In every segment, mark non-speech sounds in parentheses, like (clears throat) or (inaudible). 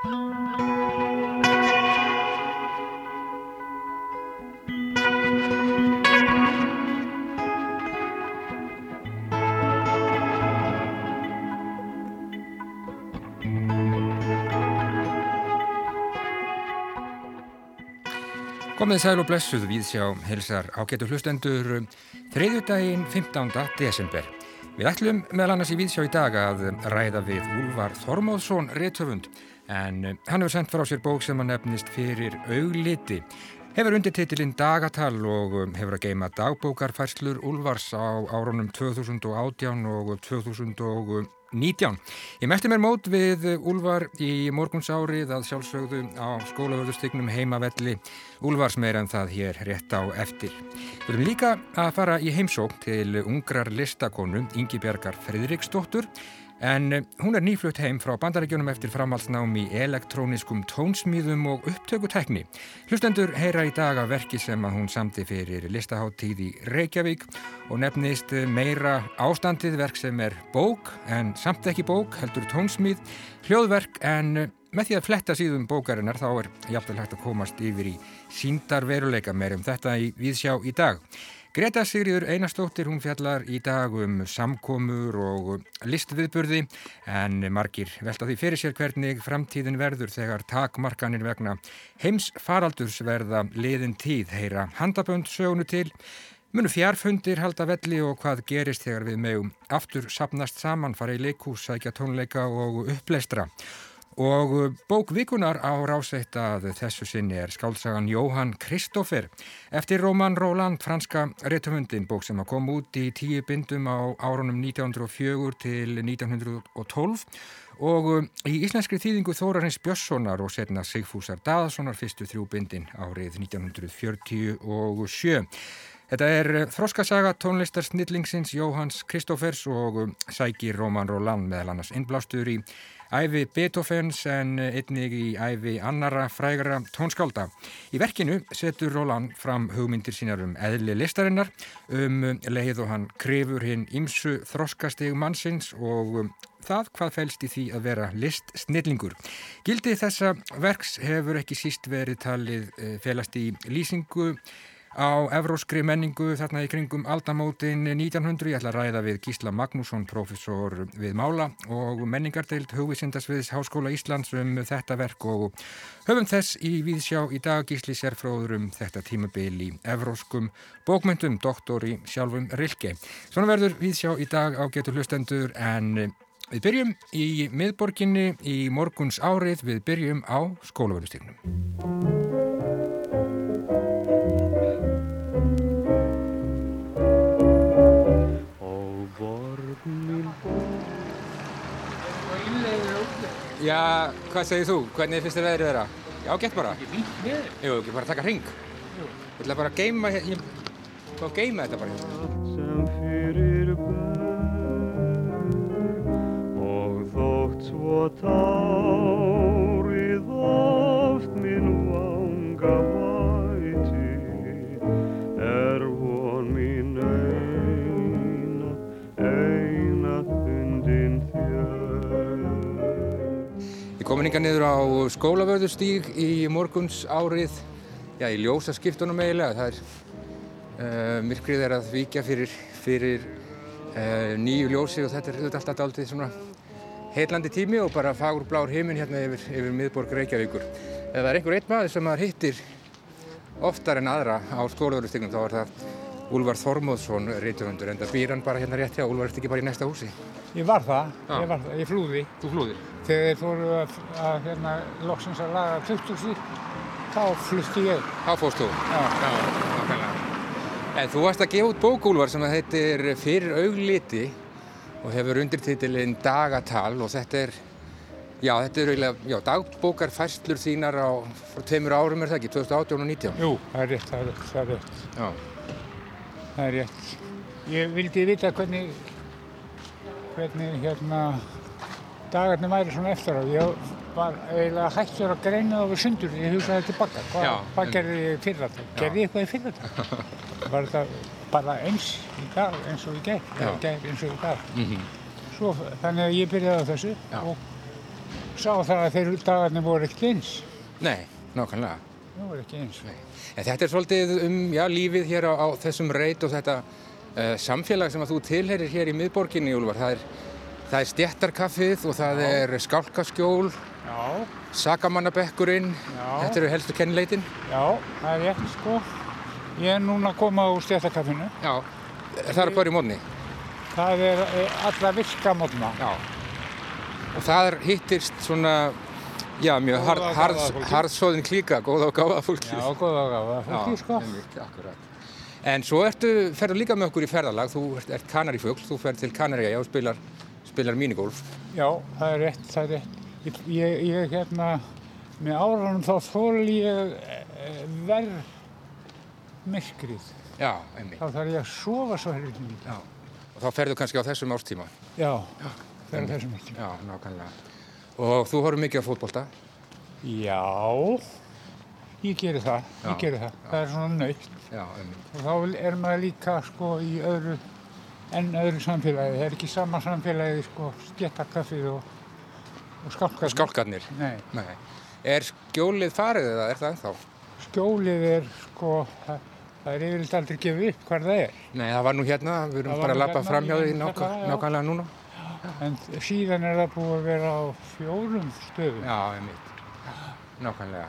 Komið sæl og blessuð við sjá helsar ágætu hlustendur þriðjudaginn 15. desember. Við ætlum meðal annars í viðsjá í dag að ræða við Úlvar Þormóðsson réttöfund en hann hefur sendt frá sér bók sem hann nefnist fyrir augliti. Hefur undir titilinn Dagatal og hefur að geima dagbókarfærslur Úlvars á árunum 2018 og 2019. 19. Ég mætti mér mót við Úlvar í morgunsárið að sjálfsögðu á skólavörðustygnum heimavelli Úlvars meira en það hér rétt á eftir. Við erum líka að fara í heimsók til ungrar listakonu Ingi Bjarkar Fridriksdóttur En eh, hún er nýflutt heim frá bandarækjunum eftir framhaldsnám í elektróniskum tónsmýðum og upptökutekni. Hlustendur heyra í dag af verki sem að hún samti fyrir listaháttíð í Reykjavík og nefnist meira ástandið verk sem er bók en samt ekki bók, heldur tónsmýð, hljóðverk en eh, með því að fletta síðum bókarinnar þá er jafnvel hægt að komast yfir í síndar veruleika meirum þetta í viðsjá í dag. Greta Sigriður Einarstóttir, hún fjallar í dag um samkomur og listviðburði en margir velta því fyrir sér hvernig framtíðin verður þegar takmarkanir vegna heims faraldurs verða liðin tíð. Heyra handabönd sögunu til. Munu fjárfundir halda velli og hvað gerist þegar við meðum aftur sapnast saman fara í leikús, sækja tónleika og uppleistra Og uh, bókvíkunar á ráseitt að þessu sinni er skálsagan Jóhann Kristófer eftir Róman Róland, franska réttumundin, bók sem kom út í tíu bindum á árunum 1904 til 1912 og uh, í íslenskri þýðingu Þórarins Björnssonar og setna Sigfúsar Daðarssonar fyrstu þrjú bindin árið 1947. Þetta er þróskasaga tónlistar snillingsins Jóhanns Kristófers og sækir Róman Róland meðal annars innblástur í æfi Beethovens en einnig í æfi annara frægara tónskálda. Í verkinu setur Roland fram hugmyndir sínar um eðli listarinnar, um leið og hann krefur hinn ímsu þroskasteg mannsins og um það hvað fælst í því að vera listsnillingur. Gildi þessa verks hefur ekki síst verið talið eh, felast í lýsingu á evróskri menningu þarna í kringum aldamótin 1900. Ég ætla að ræða við Gísla Magnússon, professor við Mála og menningardeild hugvísindasviðs Háskóla Íslands um þetta verk og höfum þess í viðsjá í dag Gísli sérfróður um þetta tímabil í evróskum bókmyndum, doktor í sjálfum Rilke. Svona verður viðsjá í dag á getur hlustendur en við byrjum í miðborginni í morguns árið, við byrjum á skólaverðustygnum. Já, hvað segir þú? Hvernig finnst þér veðrið þeirra? Já, gett bara. Ekki fínt veður. Jú, ekki bara taka hring. Jú. Ég ætla bara að geima, ég ætla að geima þetta bara. sem fyrir börn og þótt svo tárið Hinga niður á skólavörðustíg í morguns árið, já, í ljósaskiptunum eiginlega. Það er, uh, myrkrið er að víkja fyrir, fyrir uh, nýju ljósi og þetta er alltaf daldið svona heillandi tími og bara fagur blár heiminn hérna yfir, yfir miðborg Reykjavíkur. Ef það er einhver einn maður sem maður hittir oftar en aðra á skólavörðustígnum þá er það Úlvar Þormóðsson reytuhundur en það býr hann bara hérna rétt hjá, Úlvar ert ekki bara í næsta húsi. Ég var það, ég var það, ég flúði. Þú flúðir? Þegar þeir fóru að, að hérna, loksins að laga klutthúsi, þá flutti ég. Þá fórst þú? Já. Já, nákvæmlega. En þú varst að gefa út bókúlvar sem að heitir Fyrir augliti og hefur undirtitilinn Dagatal og þetta er, já, þetta er eiginlega, já, dagbókar færslur þínar á, frá tveimur árum er það ekki, 2018 og 19? Jú, það er rétt, það er rétt, það er rétt. Já. Það er rétt. Ég vildi vita hvernig, hvernig hérna dagarnir væri svona eftir á. Ég var eiginlega hættur að greina það við sundur. Ég hugsaði. Hvað, Já, hvað en- gerði ég fyrir þetta? Gerði ég eitthvað í fyrir þetta? (laughs) var þetta bara eins í dag eins og í gegn eins og í dag? Mm Svo, þannig að ég byrjaði á þessu Já. og sá það að þeir dagarnir voru ekki eins. Nei, nákvæmlega. Það voru ekki eins. En þetta er svolítið um, já, lífið hér á, á þessum reit og þetta uh, samfélag sem að þú tilherir hér í miðborginni, Úlfar. Það er, það er stjættarkaffið og það er skálkaskjól, Já, sakamannabekkurinn. Já. Þetta eru helstu kennileitin. já, það er rétt sko. Ég er núna að koma úr stjættakaffinu. Já. Það er bara í mótni. Það er eh, alla virka mótna. Já. Og það er hittist svona, já, mjög hardsóðin klíka, góða og gáða fólki. Já, góða og gáða fólki sko. einmitt, akkurat. En svo ertu, ferðu líka með okkur í ferðalag, þú ert, ert kanarífugl, þú ferð til Kanaríja og spilar, spilar minigolf. Já, það er rétt, það er rétt. Ég, ég, ég hérna, með árunum þá þól ég eh, verð myrkrið. Já, einmitt. Þá þarf ég að sofa svo helviti mikið. Já. Og þá ferðu kannski á þessum árstíma. Já, það er þessum ekki. Já, nákvæmlega. Og þú horfum mikið á fótbolta. Já, ég geri það, Já, ég geri það. Það er svona nöytt. Já. Og þá er maður líka sko í öðru, enn öðru samfélagi. Það er ekki sama samfélagi sko, stjættakaffið og, og skálkaffið. Skálkarnir. Nei, Nei. Er skjólið farið eða er það ennþá? skjólið er sko, það, það er yfirleitt aldrei gefið upp hvar það er. Nei, það var nú hérna, við erum bara að lappa hérna, fram hjá því þetta, já. nákvæmlega núna. En síðan er það búið að vera á fjórum stöðum. Já, einmitt. Nákvæmlega.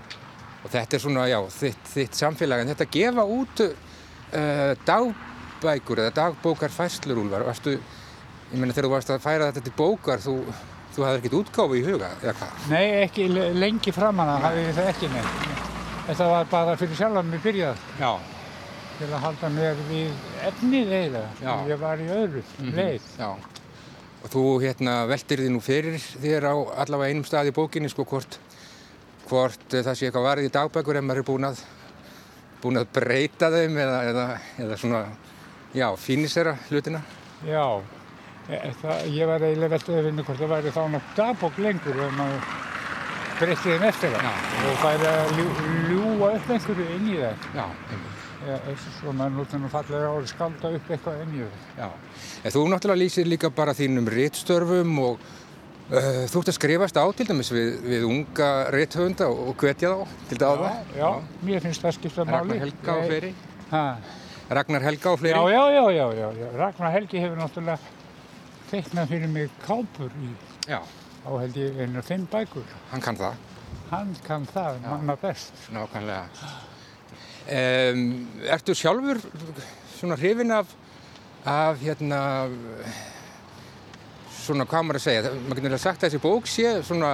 Og þetta er svona, já, þitt, þitt samfélag, en þetta gefa út uh, dagbækur eða dagbókar færslur, Úlfar. Varstu, ég meina þegar þú varst að færa þetta til bókar, þú, þú hafði ekkert útgáfu í huga, eða hvað? Nei, ekki le- lengi framan að hafi ég það ekki neitt. Þetta var bara fyrir sjálfan mig byrjað Já. til að halda mér við efnið. Já. Ég var í öðru leið. Og þú hérna veltir því nú fyrir þér á allavega einum stað í bókinni, sko, hvort, hvort eh, það sé eitthvað varðið í dagbækur ef maður er búinn að, búinn að breyta þeim eða, eða, eða svona, já, fínisera hlutina. Já, e- það, ég var eiginlega veltið að vinna hvort það væri þá nátt dagbók lengur ef maður breytti þeim eftir það. Og færi að ljú, ljúa upp einhverju inn í það. Já, einmitt. Ja, svo maður núttunum fallega á að skálda upp eitthvað það. Já, en þú náttúrulega lýsir líka bara þínum réttstörfum og uh, þú ert að skrifast á til dæmis við, við unga rétthöfunda og, og hvetja þá til dáða. Já, mér finnst það skipta máli. Ragnar Helga og fleiri. Ha, Ragnar Helga og fleiri. já, já, já, já, já, já. Ragnar Helgi hefur náttúrulega teiknað fyrir mig kápur í, Já, á held ég einu fimm bækur. hann kann það, Hann kann það, manna best. nákvæmlega. Um, ertu sjálfur svona hrifin af, af hérna, svona hvað maður að segja, maður getur sagt að þessi bók sé svona,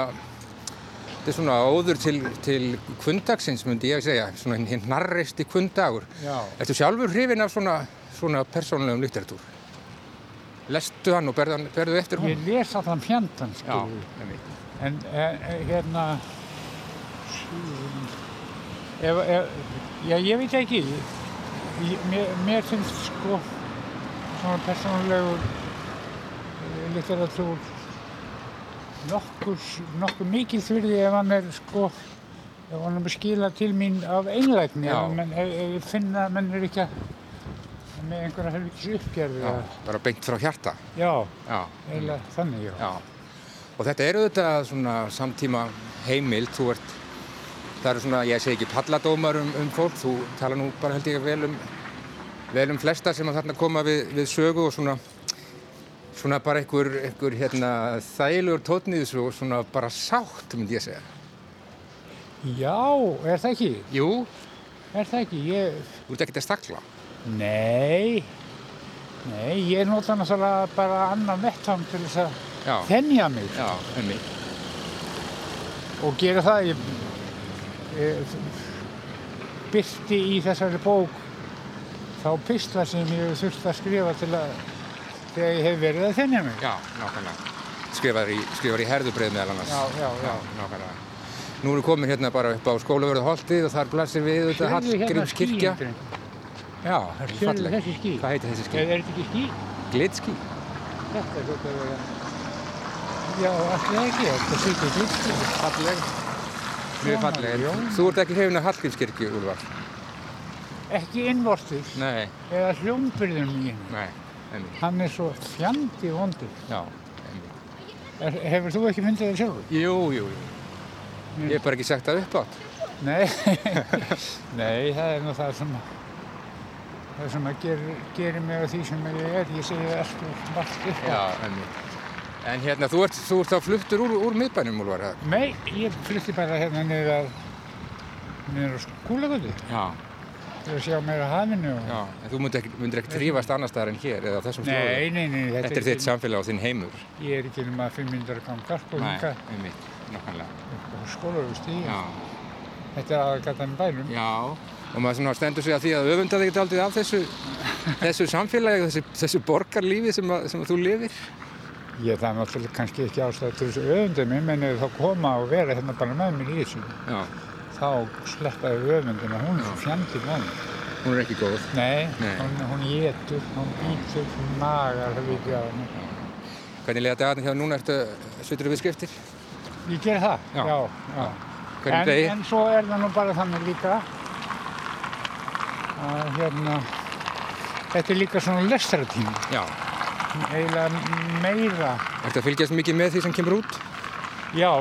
þetta er svona óður til, til kvundagsins myndi ég að segja, svona hinn hnarreisti kvundagur. Já. Ertu sjálfur hrifin af svona, svona persónulegum literatúr? Lestu hann og berðu, berðu eftir hún? Ég les allan fjandan, Já, skilur. einmitt. En e, e, hérna, ef, ef, já, ég veit ekki, ég, mér, mér finnst sko svona persónulegur e, litteratúr nokkur, nokkur mikið þurði ef hann er sko, ef hann er skila til mín af einlægni, ef, ég finna að menn er ekki að með einhverja helvítis uppgerði. Bara beint frá hjarta. Já, Já, eiginlega þannig, já. Og þetta eru auðvitað svona samtíma heimild, þú ert, það eru svona, ég segi ekki palladómar um, um fólk, þú tala nú bara held ég vel um, vel um flesta sem að þarna koma við, við sögu og svona, svona bara einhver, einhver hérna þægilegur þessu og svona bara sátt, myndi ég segja. Já, er það ekki? Jú, Er það ekki? Ég, þú ert ekkert að stakla. nei, nei, ég nota náttúrulega bara annan vettvang til þess að þennja mig já, einmitt. og gera það. Ég byrti í þessari bók þá pistla sem ég hef þurft að skrifa til að þegar ég hef verið að þennja mig. Já, nákvæmlega. Skrifar í, í herðubreið meðal annars. Já, já, já. nákvæmlega. Nú erum við komin hérna bara upp á skólavörðu holtið og þar blasir við þetta hérna Hallgrímskirkja. skýindrin? Já, það er falleg. þessi ský? Hvað heitir þessi Er, ský? er þetta ekki ský? Glitský. Þetta er þetta að vera. Já, allir ekki, þetta sé ekki glitský. Falleg. Mjög falleg. Þú ert ekki hrifin af Hallgrímskirkju, Úlfar? Ekki innvortis Nei, eða hljómbyrðum henni. nei, einmitt. Hann er svo fjandi vondur. Já, einmitt. Er, hefur þú ekki myndið það sjálfur? Jú, jú, jú. Ég hef bara ekki sagt það upp átt. Nei, (laughs) nei, það er nú það sem það sem að ger, gerir mig að því sem ég er. Ég segi alltaf margt upp á. Já, en, en hérna, þú ert, þú ert þá fluttur úr, úr miðbænum, Úlfar. eða? Nei, ég flytti bara hérna niður að niður á skúlagöldu Já, til að sjá meira hafinu. Og... já. En þú myndir ekki, myndir ekki trífast annar staðar en hér eða þessum slóðum? Nei, nei, nei. Þetta er þitt samfélag og þinn heimur. Ég er ekki um að 500 ganga sko líka einmitt, nákvæmlega. upp á skólaugustíð. Já, Þetta er aðgatan bænum. já. Og maður stendur sig að því að öfunda þig aldrei af þessu, þessu samfélagi, þessu, þessu borgarlífi sem, að, sem að þú lifir. Ég það náttúrulega kannski ekki ástæða til þessu öfundum en ef þá koma og vera hérna bara með mér í þessu, Já, þá sleppaði öfundina, hún er fjandi mér. hún er ekki góð. Nei, Nei. hún, hún getur, hún býtur, hún magar, það veit ég að henni. Hvernig lega dagarnir hjá núna ertu sveitur við skriftir? Ég ger það, Já. já, já. En, en svo er það nú bara þannig líka að hérna, þetta er líka svona lestratími, Já. Eiginlega meira. Ertu að fylgjast mikið með því sem kemur út? Já,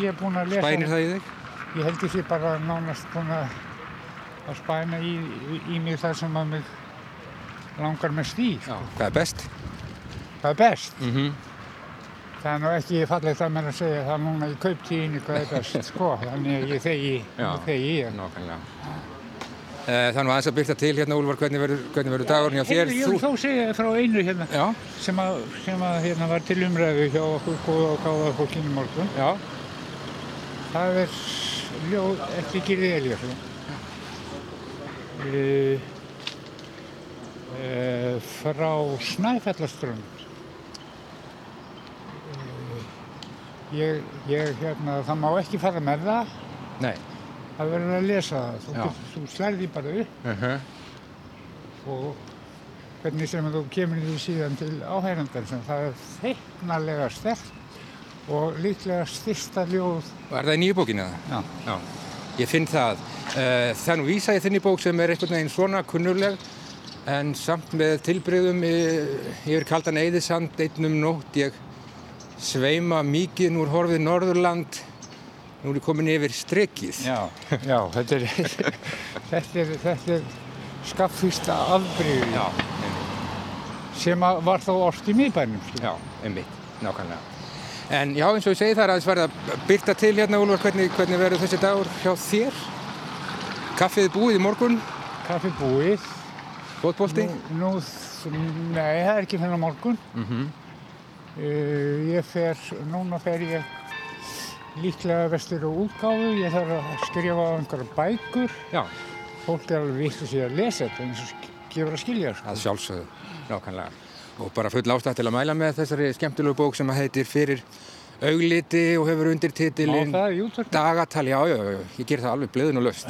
ég er búinn að lesa. Spænir það í þig? Ég held sé bara nánast búinn að að spæna í, í, í mig það sem að mig langar mest í. Já. Hvað er best? Það er best. Mm -hmm. Það er nú ekki fallegt að mér að segja það núna í kauptíðinni hvað er best, (laughs) sko. Þannig að ég þegi, ég þegi ég. Nákvæmlega. Eh, er nú aðeins að byrta til hérna, Úlfar, hvernig verður, dagurinn hjá þér? Ég vil þó segja frá einu hérna Já, sem að, sem að hérna var til umræðu hjá okkur góða og gáða fólkinu morgun. já, Það er ljóð eftir Gildi Elíasson. Uh, uh, frá Snæfellaströnd. Uh, ég, ég, hérna, það má ekki fara með það, nei. Það verður að lesa það. Þú, get- þú slærði bara upp Uh og hvernig sem þú kemur því síðan til áhærandar sem það er feiknarlega sterkt og líklega styrsta ljóð. Er það í nýju bókinu það? Já. Já. Ég finn það. Eh, nú vísa í þinni bók sem er einhvern veginn svona kunnuleg en samt með tilbreyðum yfir kaldan Eiðisand einnum nótt ég sveima mikið núr horfið Norðurland nú er ég komin yfir strikið. Já, já, þetta er, (laughs) þetta er, þetta er skaffýsta afbreyði Já, sem var þó orst í miðbænum. sko. Já, einmitt, nákvæmlega. En já, eins og ég segi það er aðeins verið að byrta til hérna, Úlfar, hvernig, hvernig verður þessi dagur hjá þér? Kaffið er búið í morgun, Kaffi búið. fótbolti? Nú, nú, nei, það er ekki fyrir morgun. Mm Uh, ég fer, núna fer ég líklega vestur á útgáfu. Ég þarf að skrifa á einhverja bækur. Já, Fólk er alveg vitt að sé að lesa þetta eins og gefur að skilja. Sko. að sjálfsögðu, nákvæmlega. Og bara full ástætt til að mæla með þessari skemmtilegu bók sem að heitir Fyrir augliti og hefur undir titilinn það? Dagatal, já, já, já, ég ger það alveg bleðun og löst.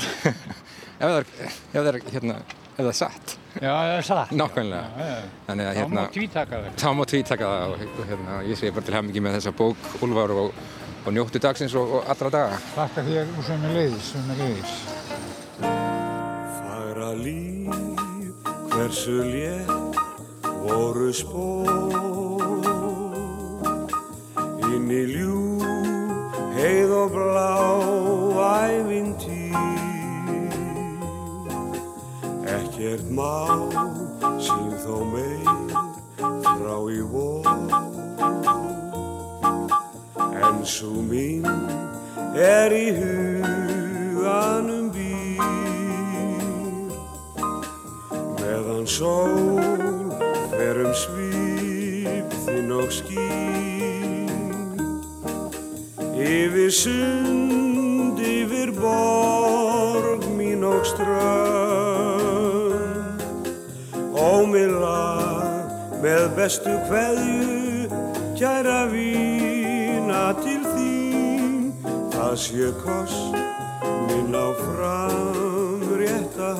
(laughs) ef það er, ef það er, hérna, ef það er satt, Já, það er satt. nákvæmlega. Já, já. Þannig að Það hérna, má tvítaka það. þá má tvítaka það og, og hérna, ég segi bara til hefmingi með þessa bók, Úlfar og, og njóttu dagsins og, og allra daga. Þakka þér og sem er leiðis, sem er leiðis. Fagra líf, hversu létt voru spór Inn í ljú, heið og blá ævintýr Ekkert má sín þó meir frá í vor En svo mín er í huganum býr. Meðan sól fer um svip þinn og skýr. Yfir sund, yfir borg mín og strönd. Ómilla með bestu kveðju Kæra vína til þín. Það sé koss minn á fram rétta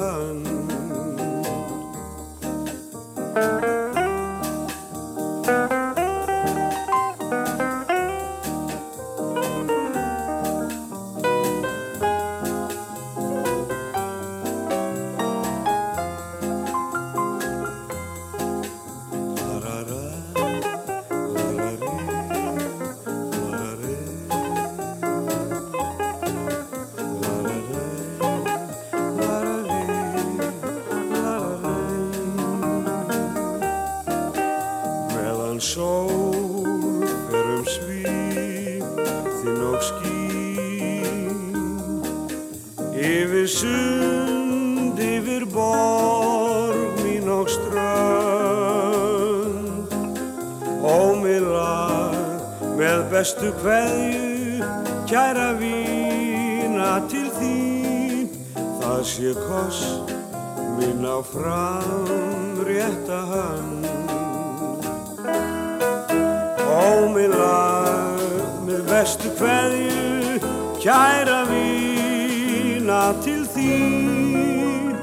þín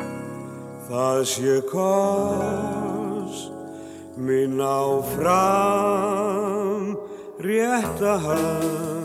Það sé koss minn á fram rétta hann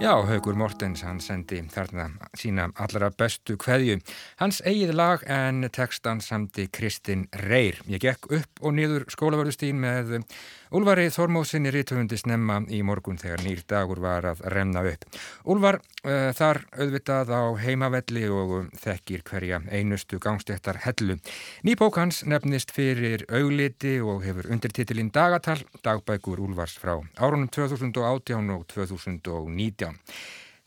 Já, Haugur Mortens, hann sendi þarna sína allra bestu kveðju. Hans eigið lag en textan samti Kristinn Reyr. Ég gekk upp og niður skólavörðustín með Þormóðsinn í rítufundi snemma í morgun þegar nýr dagur var að remna upp. Úlvar uh, þar auðvitað á heimavelli og þekkir hverja einustu gangstéttar hellu. Nýbók hans nefnist fyrir augliti og hefur undirtitilinn Dagatal, dagbækur Úlvars frá árunum 2018 og 2019.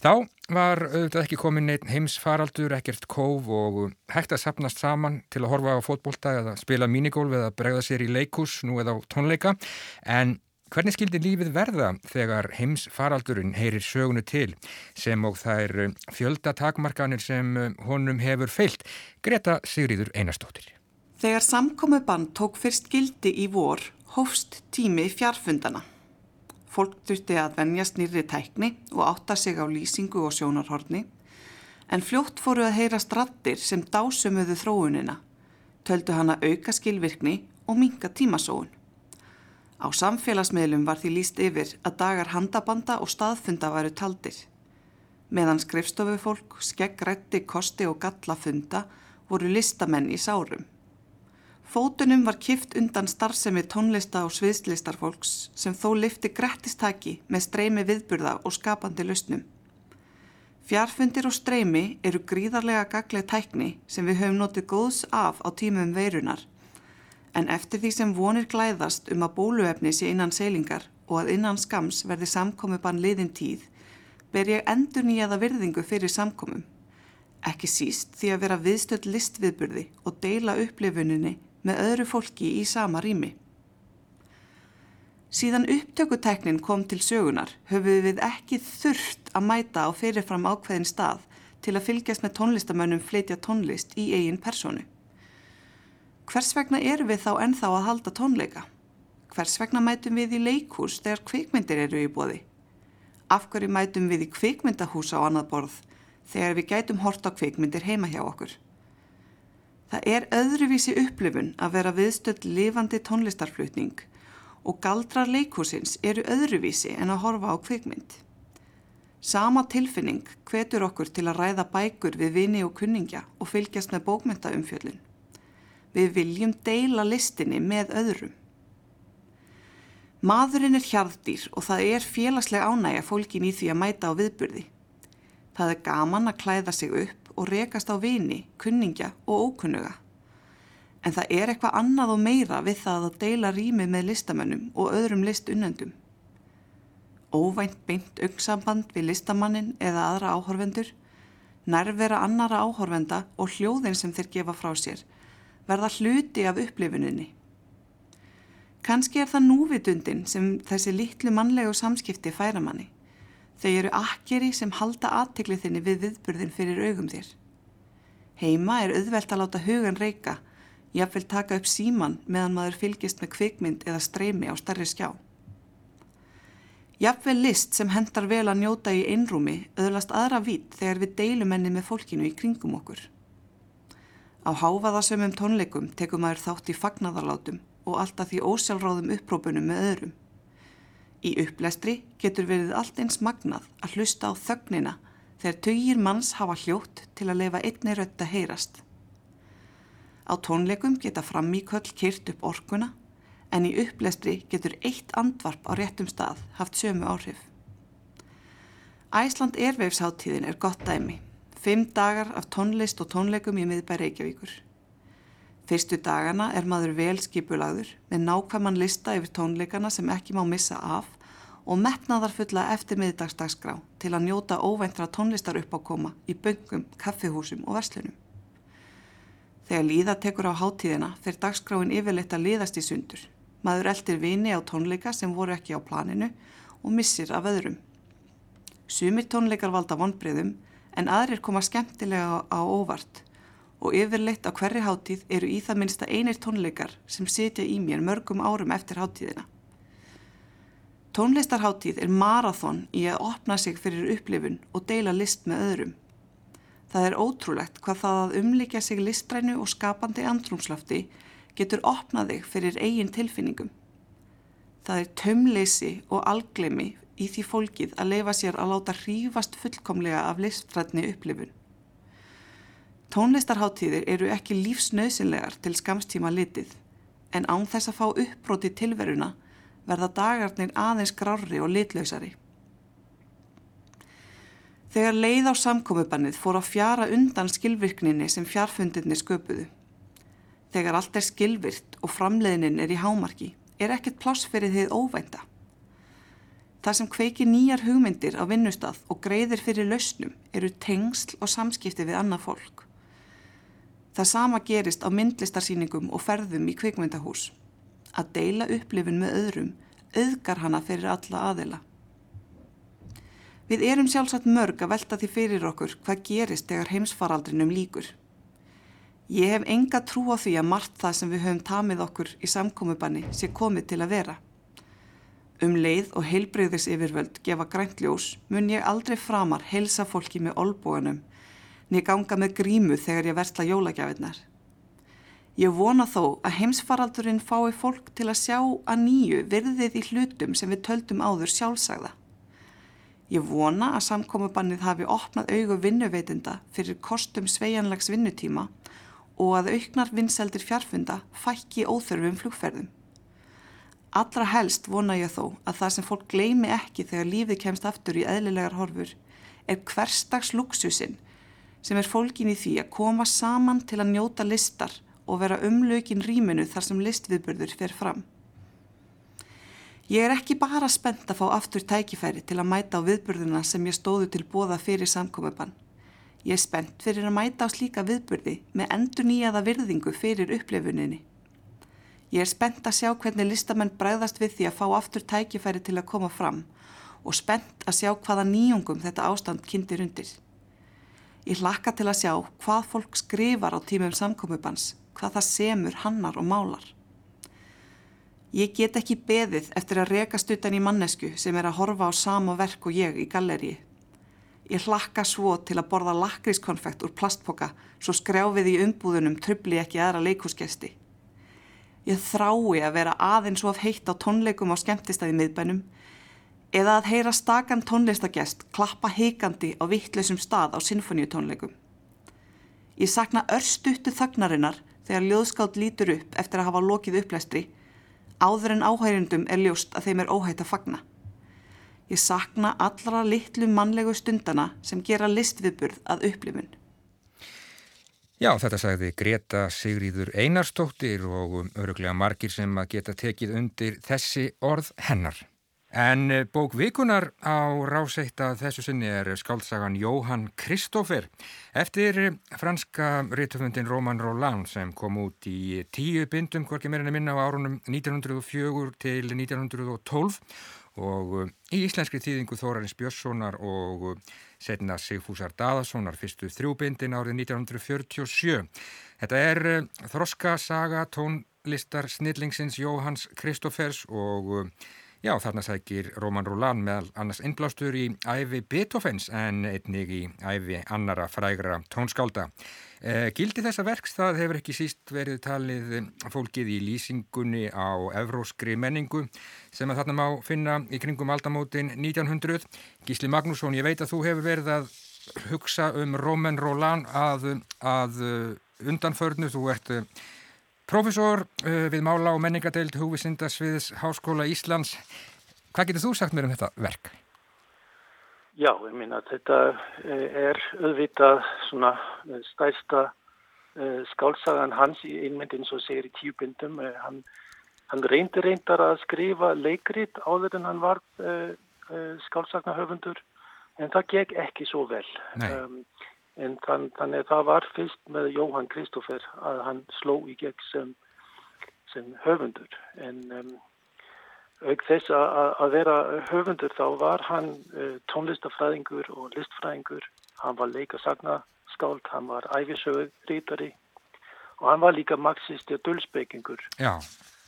Þá var auðvitað ekki komin neitt heimsfaraldur, ekkert kóf og hægt að sapnast saman til að horfa á fótbolta eða spila minigólf eða bregða sér í leikus nú eða á tónleika. En hvernig skildi lífið verða þegar heimsfaraldurinn heyrir sögunu til sem og þær fjöldatakmarkanir sem honum hefur feilt? Greta Sigriður Einarstóttir. Þegar samkomiðbann tók fyrst gildi í vor, hófst tími fjarfundana. Fólk þurfti að venjast nýri tækni og átta sig á lýsingu og sjónarhorni, en fljótt fóru að heyra strattir sem dásumuðu þróunina, töldu hana auka skilvirkni og minga tímasóun. Á samfélagsmiðlum var því líst yfir að dagar handabanda og staðfunda varu taldir. Meðan skrifstofufólk, skeggrætti, kosti og gallafunda voru listamenn í sárum. Fótunum var kift undan starfsemi tónlista og sviðslistarfólks sem þó lifti grettistaki með streymi viðburða og skapandi lausnum. Fjarfundir og streymi eru gríðarlega gagleg tækni sem við höfum notið góðs af á tímum veirunar en eftir því sem vonir glæðast um að bóluefni sé innan seilingar og að innan skams verði samkomi bann liðin tíð ber ég endur nýjaða virðingu fyrir samkomum. Ekki síst því að vera viðstöld listviðburði og deila upplifuninni með öðru fólki í sama rými. Síðan upptökuteknin kom til sögunar höfum við ekki þurft að mæta á fyrirfram ákveðin stað til að fylgjast með tónlistamönnum fleitja tónlist í eigin personu. Hvers vegna eru við þá ennþá að halda tónleika? Hvers vegna mætum við í leikhús þegar kvikmyndir eru í bóði? Af hverju mætum við í kvikmyndahús á annað borð þegar við gætum hort á kvikmyndir heima hjá okkur? Það er öðruvísi upplifun að vera viðstöld lifandi tónlistarflutning og galdrar leikhúsins eru öðruvísi en að horfa á kvikmynd. Sama tilfinning hvetur okkur til að ræða bækur við vini og kunningja og fylgjast með bókmyndaumfjöllin. Við viljum deila listinni með öðrum. Maðurinn er hjarðdýr og það er félagsleg ánægja fólkin í því að mæta á viðburði. Það er gaman að klæða sig upp og rekast á vini, kunningja og ókunnuga. En það er eitthvað annað og meira við það að deila rými með listamönnum og öðrum listunnendum. Óvænt beint auksamband við listamannin eða aðra áhorfendur, nærvera annara áhorfenda og hljóðin sem þeir gefa frá sér verða hluti af upplifuninni. Kanski er það núvitundin sem þessi litlu mannlegu samskipti færa manni. Þau eru akkeri sem halda aðteklið þinni við viðburðin fyrir augum þér. Heima er auðvelt að láta hugan reyka, jafnvel taka upp síman meðan maður fylgist með kvikmynd eða streymi á starri skjá. Jafnvel list sem hendar vel að njóta í einrúmi öðlast aðra vít þegar við deilum henni með fólkinu í kringum okkur. Á háfaðasömmum tónleikum tekum maður þátt í fagnadarlátum og alltaf því ósjálfráðum upprópunum með öðrum. Í upplestri getur verið allt eins magnað að hlusta á þögnina þegar tögir manns hafa hljótt til að lefa einni rött að heyrast. Á tónleikum geta framíköll kyrt upp orkuna en í upplestri getur eitt andvarp á réttum stað haft sömu áhrif. Æsland Erveifsháttíðin er gott dæmi. Fimm dagar af tónlist og tónleikum í miðbæri Reykjavíkur. Fyrstu dagana er maður vel skipulagður með nákvæman lista yfir tónleikana sem ekki má missa af og metnaðar fulla eftir miðdagsdagsgrá til að njóta óveintra tónlistar uppákoma í böngum, kaffihúsum og verslunum. Þegar líða tekur á hátíðina fyrir dagskráin yfirleitt að liðast í sundur. Maður eldir vini á tónleika sem voru ekki á planinu og missir af öðrum. Sumir tónleikar valda vonbreyðum en aðrir koma skemmtilega á óvart og yfirleitt á hverri hátíð eru í það minnsta einir tónleikar sem sitja í mér mörgum árum eftir hátíðina. Tónlistarháttíð er marathón í að opna sig fyrir upplifun og deila list með öðrum. Það er ótrúlegt hvað það að umlíkja sig listrænu og skapandi andrumslöfti getur opnað þig fyrir eigin tilfinningum. Það er tömleysi og alglemi í því fólkið að leifa sér að láta hrífast fullkomlega af listrætni upplifun. Tónlistarháttíðir eru ekki lífsnauðsynlegar til skamstíma litið en án þess að fá uppbróti tilveruna verða dagarnir aðeins grárri og litlausari. Þegar leið á samkomubannið fór að fjara undan skilvirkninni sem fjarfundinni sköpuðu. Þegar allt er skilvirt og framleiðnin er í hámarki, er ekkert pláss fyrir þið óvænta. Það sem kveiki nýjar hugmyndir á vinnustaf og greiðir fyrir lausnum eru tengsl og samskipti við annað fólk. Það sama gerist á myndlistarsýningum og ferðum í kvikmyndahús að deila upplifin með öðrum auðgar hana fyrir alla aðila. Við erum sjálfsagt mörg að velta því fyrir okkur hvað gerist þegar heimsfaraldrinum líkur. Ég hef enga trú á því að margt það sem við höfum tamið okkur í samkomiðbanni sé komið til að vera. Um leið og heilbreyðis yfirvöld gefa grænt ljós mun ég aldrei framar heilsa fólki með olbúanum niður ganga með grímu þegar ég versla jólagjafinnar. Ég vona þó að heimsfaraldurinn fái fólk til að sjá að nýju virðið í hlutum sem við töldum áður sjálfsagða. Ég vona að samkomubannið hafi opnað augu vinnuveitinda fyrir kostum sveianlags vinnutíma og að auknar vinseldir fjarfunda fækki óþörfum flugferðum. Allra helst vona ég þó að það sem fólk gleimi ekki þegar lífið kemst aftur í eðlilegar horfur er hverstags luxusinn sem er fólkin í því að koma saman til að njóta listar og vera umlökin rýminu þar sem listviðburður fer fram. Ég er ekki bara spennt að fá aftur tækifæri til að mæta á viðburðuna sem ég stóðu til bóða fyrir samkomiðbann. Ég er spennt fyrir að mæta á slíka viðburði með endur nýjaða virðingu fyrir upplefuninni. Ég er spennt að sjá hvernig listamenn bræðast við því að fá aftur tækifæri til að koma fram og spennt að sjá hvaða nýjungum þetta ástand kynntir undir. Ég hlakka til að sjá hvað fólk skrifar á tímum samkomubans hvað það semur, hannar og málar. Ég get ekki beðið eftir að rekast utan í mannesku sem er að horfa á sama verk og ég í galleri. Ég hlakka svo til að borða lakrískonfekt úr plastpoka svo skrjáfið í umbúðunum trubli ekki aðra leikúsgesti. Ég þrái að vera aðeins of heitt á tónleikum á skemmtistæði miðbænum eða að heyra stakan tónlistagest klappa heikandi á vittlausum stað á sinfoníutónleikum. Ég sakna örstuttu þagnarinnar þegar ljóðskátt lítur upp eftir að hafa lokið upplæstri, áður en áhærjundum er ljóst að þeim er óhætt að fagna. Ég sakna allra litlu mannlegu stundana sem gera listviðburð að upplifun. Já, þetta sagði Greta Sigríður Einarstóttir og öruglega margir sem að geta tekið undir þessi orð hennar. En eh, bók vikunar á ráseitt að þessu sinni er skáltsagan Jóhann Kristófer eftir eh, franska rítumundin Roman Roland sem kom út í tíu bindum, hvorki meirinu minna á árunum 1904 til 1912 og eh, í íslenskri tíðingu Þórarins Björnssonar og setna Sigfúsar Daðarssonar fyrstu þrjúbindin árið 1947. Þetta er þroska saga tónlistar snillingsins Jóhanns Kristófers og Já, þarna sækir Róman Rúlan meðal annars innblástur í æfi Beethoven's en einnig í æfi annara frægra tónskálda. Eh, gildi þessa verks það hefur ekki síst verið talið fólkið í lýsingunni á evróskri menningu sem að þarna má finna í kringum aldamótin 1900. Gísli Magnússon, ég veit að þú hefur verið að hugsa um Róman Rúlan að, að undanförnu, þú ert Profesor uh, við mála og menningadeild húvisindasviðs Háskóla Íslands. Hvað getur þú sagt mér um þetta verk? Já, ég minna að þetta eh, er auðvitað svona stæsta uh, skálsagan hans í innmyndin svo segir í tíu bindum. Uh, hann, hann reyndi reyndar að skrifa leikrit áður en hann var skálsagnahöfundur en það gekk ekki svo vel. Um, en þann, þannig að það var fyrst með Jóhann Kristófer að hann sló í gegn sem, sem höfundur. En um, auk þess að vera höfundur þá var hann uh, tónlistafræðingur og listfræðingur. Hann var leikasagna-skáld, hann var æfisögur-rítari og hann var líka marxisti og dölsbyggingur.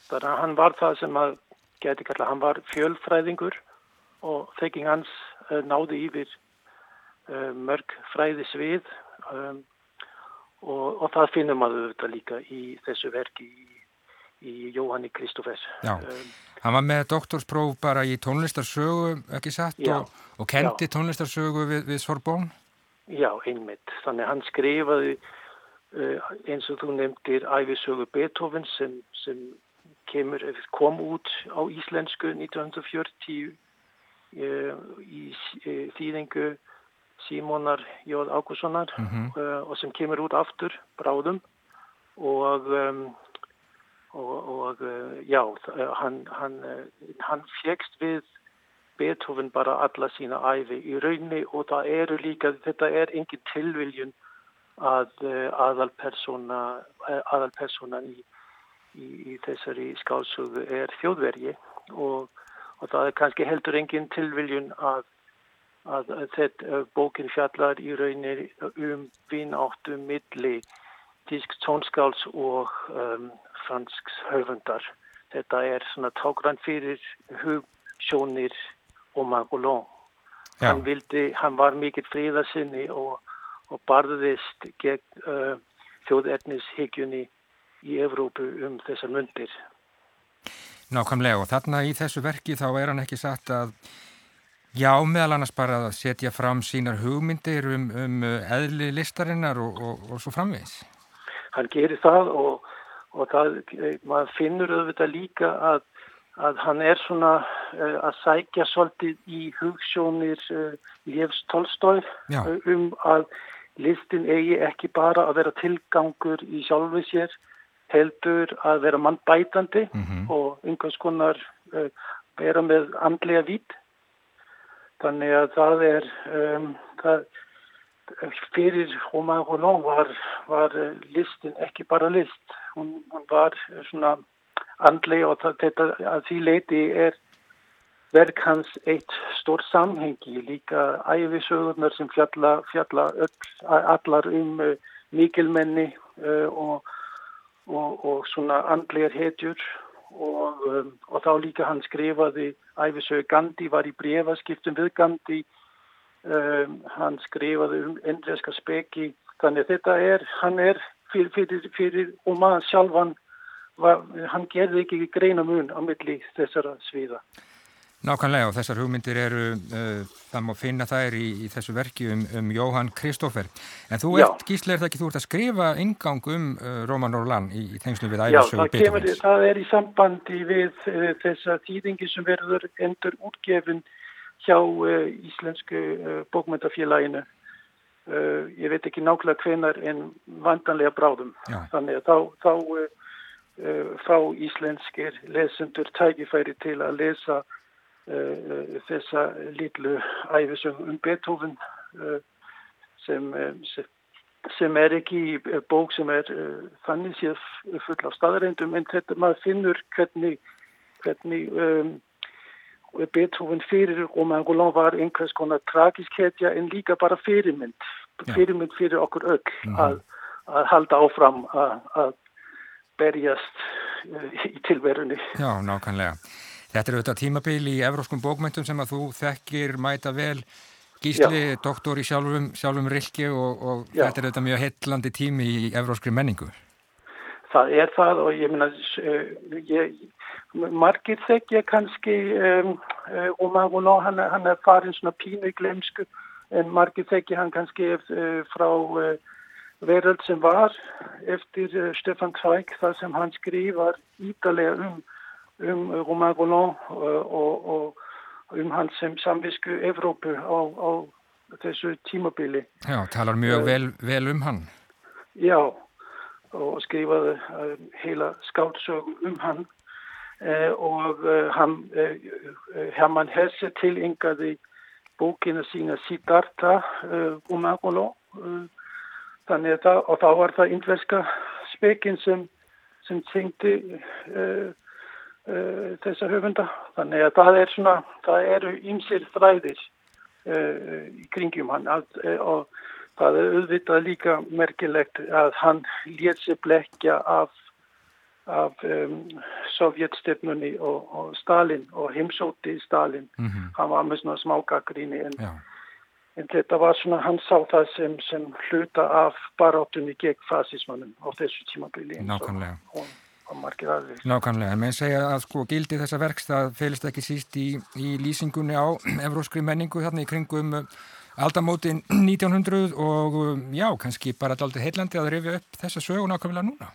Þannig að hann var það sem að geti kalla, hann var fjölfræðingur og þekking hans uh, náði yfir mörg fræði svið um, og, og það finnum maður þetta líka í þessu verki í í Jóhanni Kristófers. Já, um, hann var með doktorspróf bara í tónlistarsögu, ekki satt, já, og, og kendi já. tónlistarsögu við, við Sorbonne? Já, einmitt. Þannig hann skrifaði uh, eins og þú nefndir æfisögu Beethoven sem, sem kemur, kom út á íslensku 1940 uh, í uh, þýðingu Símonar Jóð Ágússonar mm -hmm. og sem kemur út aftur bráðum. Og um, og, og eh, já, eh, hann, hann, eh, hann fegst við Beethoven bara alla sína æfi í raunni og það eru líka, þetta er engin tilviljun að aðalpersona, aðalpersonan í, í, í þessari skálsugu er þjóðvergi og, og það er kannski heldur engin tilviljun að, að þetta bókin fjallar í raunni um vináttu milli tísk tónskáls og um, fransks höfundar. Þetta er svona tágrann fyrir hugsjónir og Magolón. Hann, vildi, hann var mikill fríðarsinni og, og barðist gegn uh, þjóðernishegjunni í Evrópu um þessar myndir. Nákvæmlega og þarna í þessu verki þá er hann ekki satt að já meðal annars bara að setja fram sínar hugmyndir um, um eðli listarinnar og, og, og svo framvegs. Hann gerir það og og það, eh, maður finnur auðvitað líka að, að hann er svona uh, að sækja svolítið í hugssjónir uh, Léfs Tolstói uh, um að listin eigi ekki bara að vera tilgangur í sjálfu sér, heldur að vera mannbætandi mm -hmm. og einhvers konar vera með andlega vít. Þannig að það er, um, það, fyrir Romain Roland var, var listin ekki bara list. Hún, hún var svona andli og þetta að því leiti er verk hans eitt stór samhengi líka æfisögurnar sem fjalla, fjalla öll, allar um uh, mikilmenni uh, og, og, og svona andlegar hetjur og, um, og þá líka hann skrifaði æfisögur Gandhi var í brefaskiptum við Gandhi. Um, hann skrifaði um endreska speki. Þannig þetta er, hann er fyrir, fyrir, fyrir og maður sjálfan var, hann gerði ekki greina mun á milli þessara sviða. Nákvæmlega og þessar hugmyndir eru, uh, það má finna þær í, í þessu verki um, um Jóhann Kristófer. En þú ert, Gísle, er það ekki, þú ert að skrifa ingang um uh, Róman Orlan í, í tengslu við æfarsögu Beethoven's? Já, það er í sambandi við uh, þessa týðingi sem verður endur útgefin hjá Íslensku bókmyndafélaginu ég veit ekki nákvæmlega hvenar en vandanlega bráðum. Já. Þannig að þá, þá fá íslenskir lesendur tækifæri til að lesa þessa lítlu æfisum um Beethoven sem, sem er ekki bók sem er þannig séð full af staðarindum en þetta maður finnur hvernig, hvernig um, Beethoven fyrir Romain Roland var einhvers konar tragisk hetja en líka bara fyrirmynd, fyrirmynd fyrir okkur öll mm. að, að halda áfram að, að berjast í tilverunni. Já, nákvæmlega. Þetta er auðvitað tímabil í evróskum bókmyndum sem að þú þekkir mæta vel Gísli, Já. doktor í sjálfum, sjálfum Rilki og, og þetta er auðvitað mjög heitlandi tími í evróskri menningu. Það er það og ég minna, ég, margir þekkja kannski um, uh, Omar Roland, hann, hann er farin svona pínu í glemsku en margir þekkja hann kannski uh, frá uh, veröld sem var eftir uh, Stefan Zweig þar sem hann skrifar ídalega um, um Romain Roland uh, og, og um hans sem samvisku Evrópu á, á þessu tímabili. Já, talar mjög uh, vel, vel um hann. Já, og skrifaði heila skáldsög um hann og hann, Hermann Hesse tilengaði bókina sína Siddhartha um Angolo þannig að það, og þá var það indverska spekinn sem, sem syngdi uh, uh, þessa höfunda þannig að það er svona, það eru ymsir þræðir uh, í kringjum hann að, og það er auðvitað líka merkilegt að hann létt sér blekja af, af um, sovjetstefnunni og, og Stalin og heimsóti Stalin mm -hmm. hann var með svona smágagrinni en Já En þetta var svona, hann sá það sem, sem hluta af barátunni gegn fasismannum á þessu tímabili. Nákvæmlega. Og, og margir aðeins. Nákvæmlega, en með segja að sko gildi þessa verkstað felist ekki síst í, í lýsingunni á (clears throat) evróskri menningu þarna í kringum uh, aldamótin (clears throat) 1900 og um, já, kannski bara alltaf heillandi að rifja upp þessa sögu nákvæmlega núna.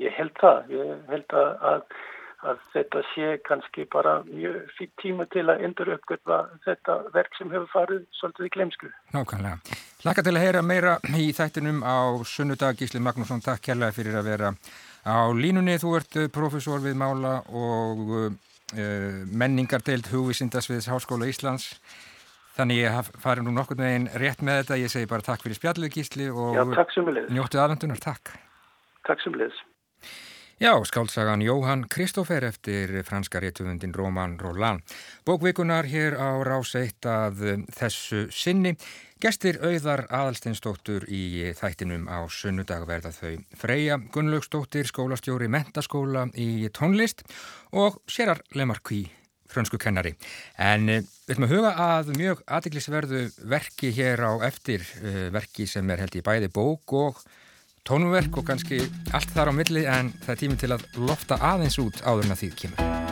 Ég held það, ég held að, að að þetta sé kannski bara mjög fyrir tíma til að endur uppgötva þetta verk sem hefur farið svolítið í glemsku. Nákvæmlega. Laka til að heyra meira í þættinum á sunnudag Gísli Magnússon, takk kærlega fyrir að vera á línunni. Þú ert eh, profesor við Mála og uh, menningardeild hugvísindasviðs Háskóla Íslands. Þannig ég farið nú nokkur með einn rétt með þetta. Ég segi bara takk fyrir spjallið Gísli og Já, njóttið aðvendunar. Takk. Takk sem leðis. Já, skáltsagan Jóhann Kristófer eftir franska réttuvundin Roman Roland. Bókvikunar hér á rás eitt að þessu sinni. Gestir auðar aðalsteinstóttur í þættinum á sunnudag verða þau Freyja Gunnlaugstóttir, skólastjóri mentaskóla í tónlist og Sérar Lemarkví, frönsku kennari. En við ætlum að huga að mjög aðeglisverðu verki hér á eftir, eh, verki sem er held í bæði bók og tónverk og kannski allt þar á milli en það er tími til að lofta aðeins út áður en að því kemur.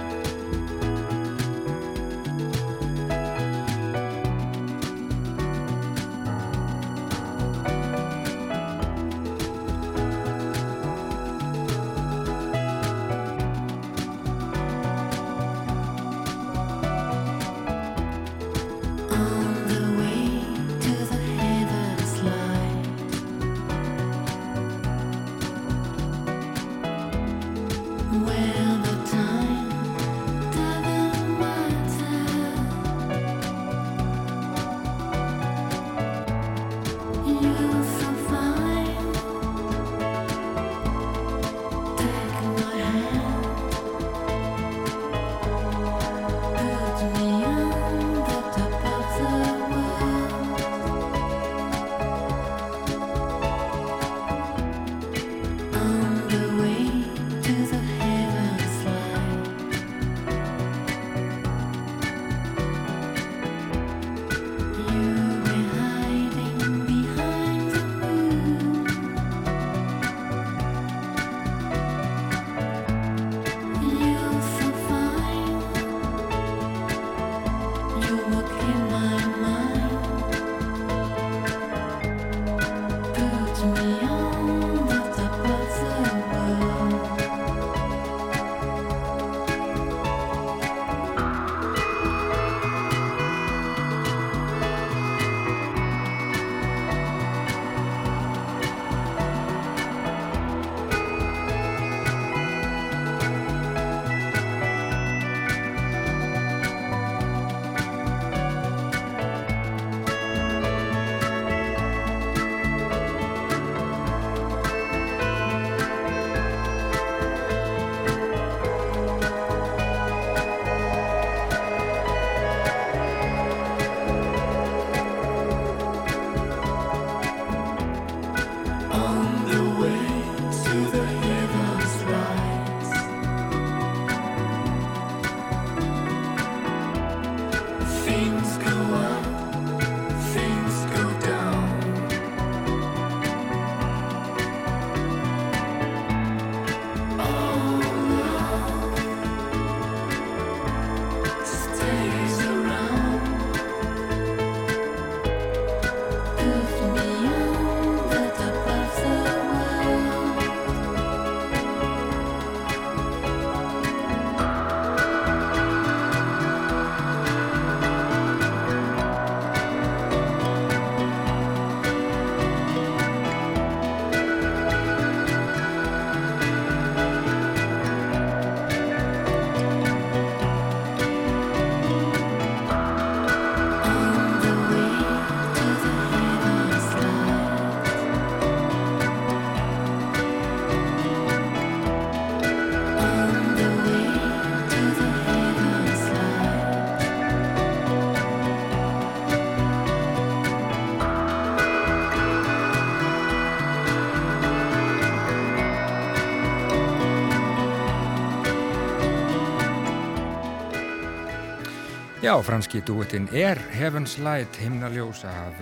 Já, franski dúettinn er Heaven's Light himnaljós af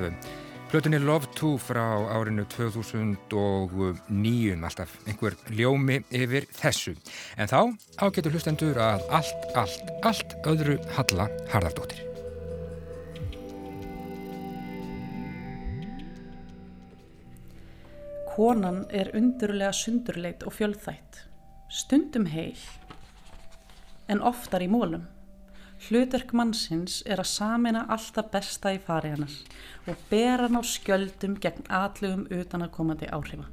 Plötunni Love 2 frá árinu 2009, alltaf einhver ljómi yfir þessu. En þá ágetur hlustendur að allt, allt, allt öðru Halla Harðardóttir. Konan er undurlega sundurleit og fjölþætt, stundum heil, en oftar í mólum. Hlutverk mannsins er að samina alltaf besta í fari hannar og bera hann á skjöldum gegn atlugum utan að komandi áhrifa.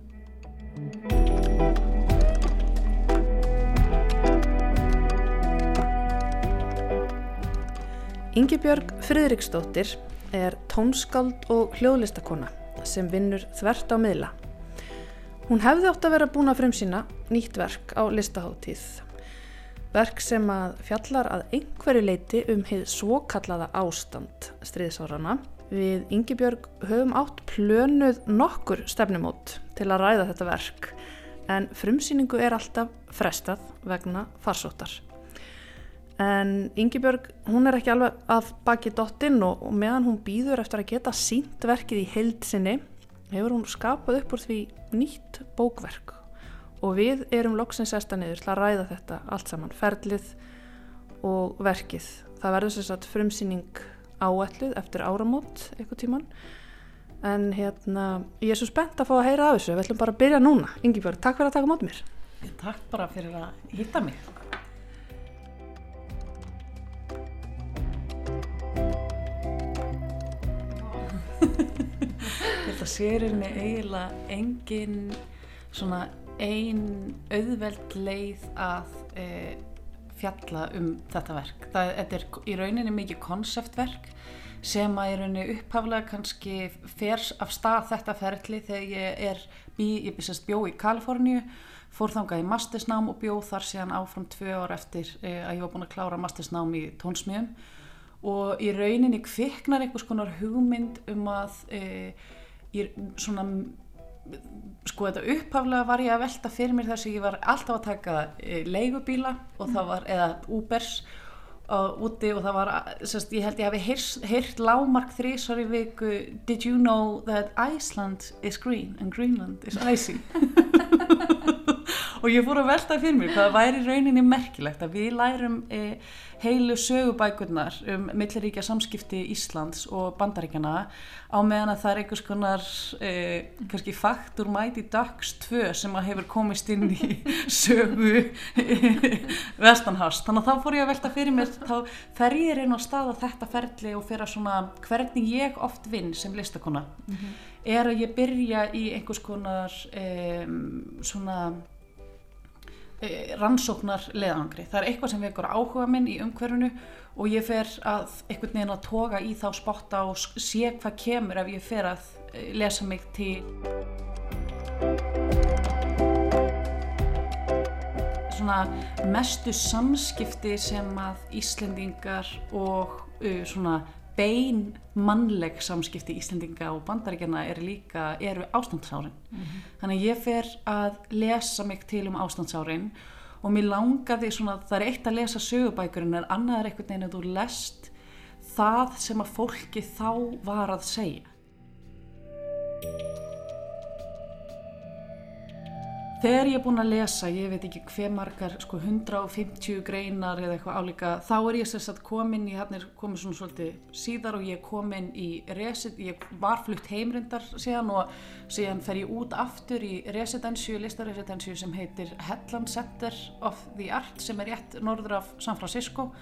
Yngibjörg Friðriksdóttir er tónskáld og hljóðlistakona sem vinnur þvert á miðla. Hún hefði ótt að vera búin að frumsýna nýtt verk á listaháttíð Verk sem að fjallar að einhverju leiti um heið svokallaða ástand stríðsárana. Við Yngibjörg höfum átt plönuð nokkur stefnumót til að ræða þetta verk en frumsýningu er alltaf frestað vegna farsóttar. En Yngibjörg, hún er ekki alveg að baki dottinn og, og meðan hún býður eftir að geta sínt verkið í heildsinni hefur hún skapað upp úr því nýtt bókverk og við erum loksins sesta niður til að ræða þetta allt saman, ferlið og verkið. Það verður sem sagt frumsýning áætluð eftir áramót eitthvað tíman en hérna ég er svo spennt að fá að heyra af þessu, við ætlum bara að byrja núna. Ingi Björg, takk fyrir að taka mót mér. Takk bara fyrir að hitta mig. Þetta sérir mig eiginlega engin svona ein auðveld leið að e, fjalla um þetta verk. Það, þetta er í rauninni mikið konseptverk sem að í rauninni upphaflega kannski fers af stað þetta ferli þegar ég er bí, ég byrjast bjó í Kaliforníu, fór þangað í mastersnám og bjó þar síðan áfram tvö ár eftir e, að ég var búin að klára mastersnám í tónsmíðum og í rauninni kviknar einhvers konar hugmynd um að e, ég, svona sko þetta upphaflega var ég að velta fyrir mér þess að ég var alltaf að taka e, leigubíla og það var, eða Ubers og úti og það var, sérst, ég held ég hafi heyrt lámark þrísar í viku Did you know that Iceland is green and Greenland is icy (laughs) og ég fór að velta fyrir mér hvað væri rauninni merkilegt að við lærum e, heilu sögubækurnar um milliríkja samskipti Íslands og bandaríkjana á meðan að það er einhvers konar e, kannski faktur mæti dags tvö sem að hefur komist inn í (laughs) sögu vestanhast þannig að þá fór ég að velta fyrir mér þá fer ég reyna á stað á þetta ferli og fyrir að svona hvernig ég oft vinn sem listakona mm -hmm. er að ég byrja í einhvers konar svona E, rannsóknar leðangri. Það er eitthvað sem vekur áhuga minn í umhverfunu og ég fer að einhvern veginn að toga í þá spotta og sé hvað kemur ef ég fer að e, lesa mig til svona mestu samskipti sem að Íslendingar og uh, svona bein mannleg samskipti Íslendinga og bandaríkjana er líka, eru ástandsárin mm -hmm. þannig að ég fer að lesa mig til um ástandsárin og mér langaði svona, það er eitt að lesa sögubækurinn en annað er einhvern veginn að þú lest það sem að fólki þá var að segja Þegar ég er búin að lesa, ég veit ekki hver margar, sko 150 greinar eða eitthvað álíka, þá er ég sérstaklega komin í, hérna er komið svona svolítið síðar og ég er komin í resit, ég var flutt heimrindar síðan og síðan fer ég út aftur í residensju, listarresidensju sem heitir Headland Center of the Art sem er rétt norður af San Francisco.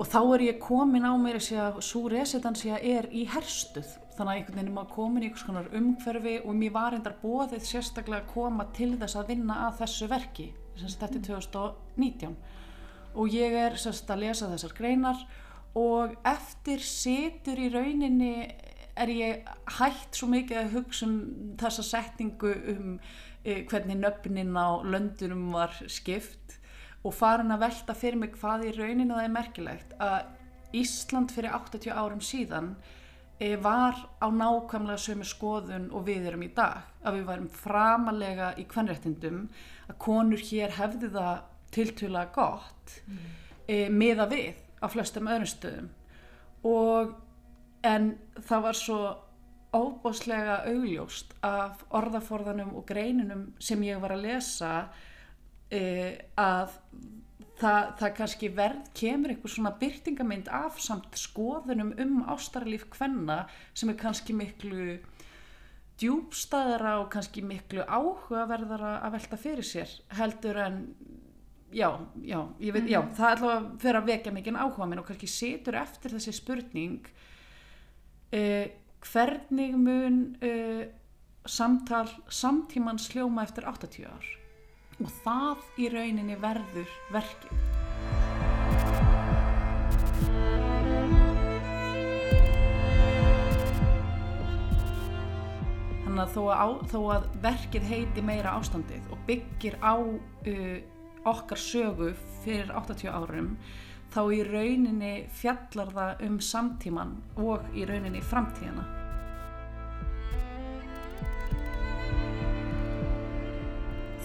Og þá er ég komin á mér að svo residensja er í herstuð þannig að einhvern veginn maður komin í einhvers konar umhverfi og mér var endar bóðið sérstaklega að koma til þess að vinna að þessu verki þetta er 2019 og ég er sérst að lesa þessar greinar og eftir situr í rauninni er ég hægt svo mikið að hugsa um þessa setningu um eh, hvernig nöfnin á löndunum var skipt og farin að velta fyrir mig hvað í rauninu það er merkilegt. Að Ísland fyrir 80 árum síðan e, var á nákvæmlega sömu skoðun og við erum í dag að við værum framalega í kvennrættindum að konur hér hefði það tiltöla gott mm. e, með að við á flestum öðrum stöðum og en það var svo óbáslega augljóst af orðaforðanum og greinunum sem ég var að lesa uh, að það, það kannski verð kemur einhver svona byrtingamind af samt skoðunum um ástarlíf kvenna sem er kannski miklu djúbstæðara og kannski miklu áhugaverðara að velta fyrir sér heldur en já, já, ég veit, já, það er að fyrir að vekja mikið áhuga minn og kannski setur eftir þessi spurning uh, hvernig mun uh, samtal samtímans hljóma eftir 80 ár og það í rauninni verður verkið. Þannig að þó að, þó að verkið heiti meira ástandið og byggir á uh, okkar sögu fyrir 80 árum þá í rauninni fjallar það um samtíman og í rauninni framtíðina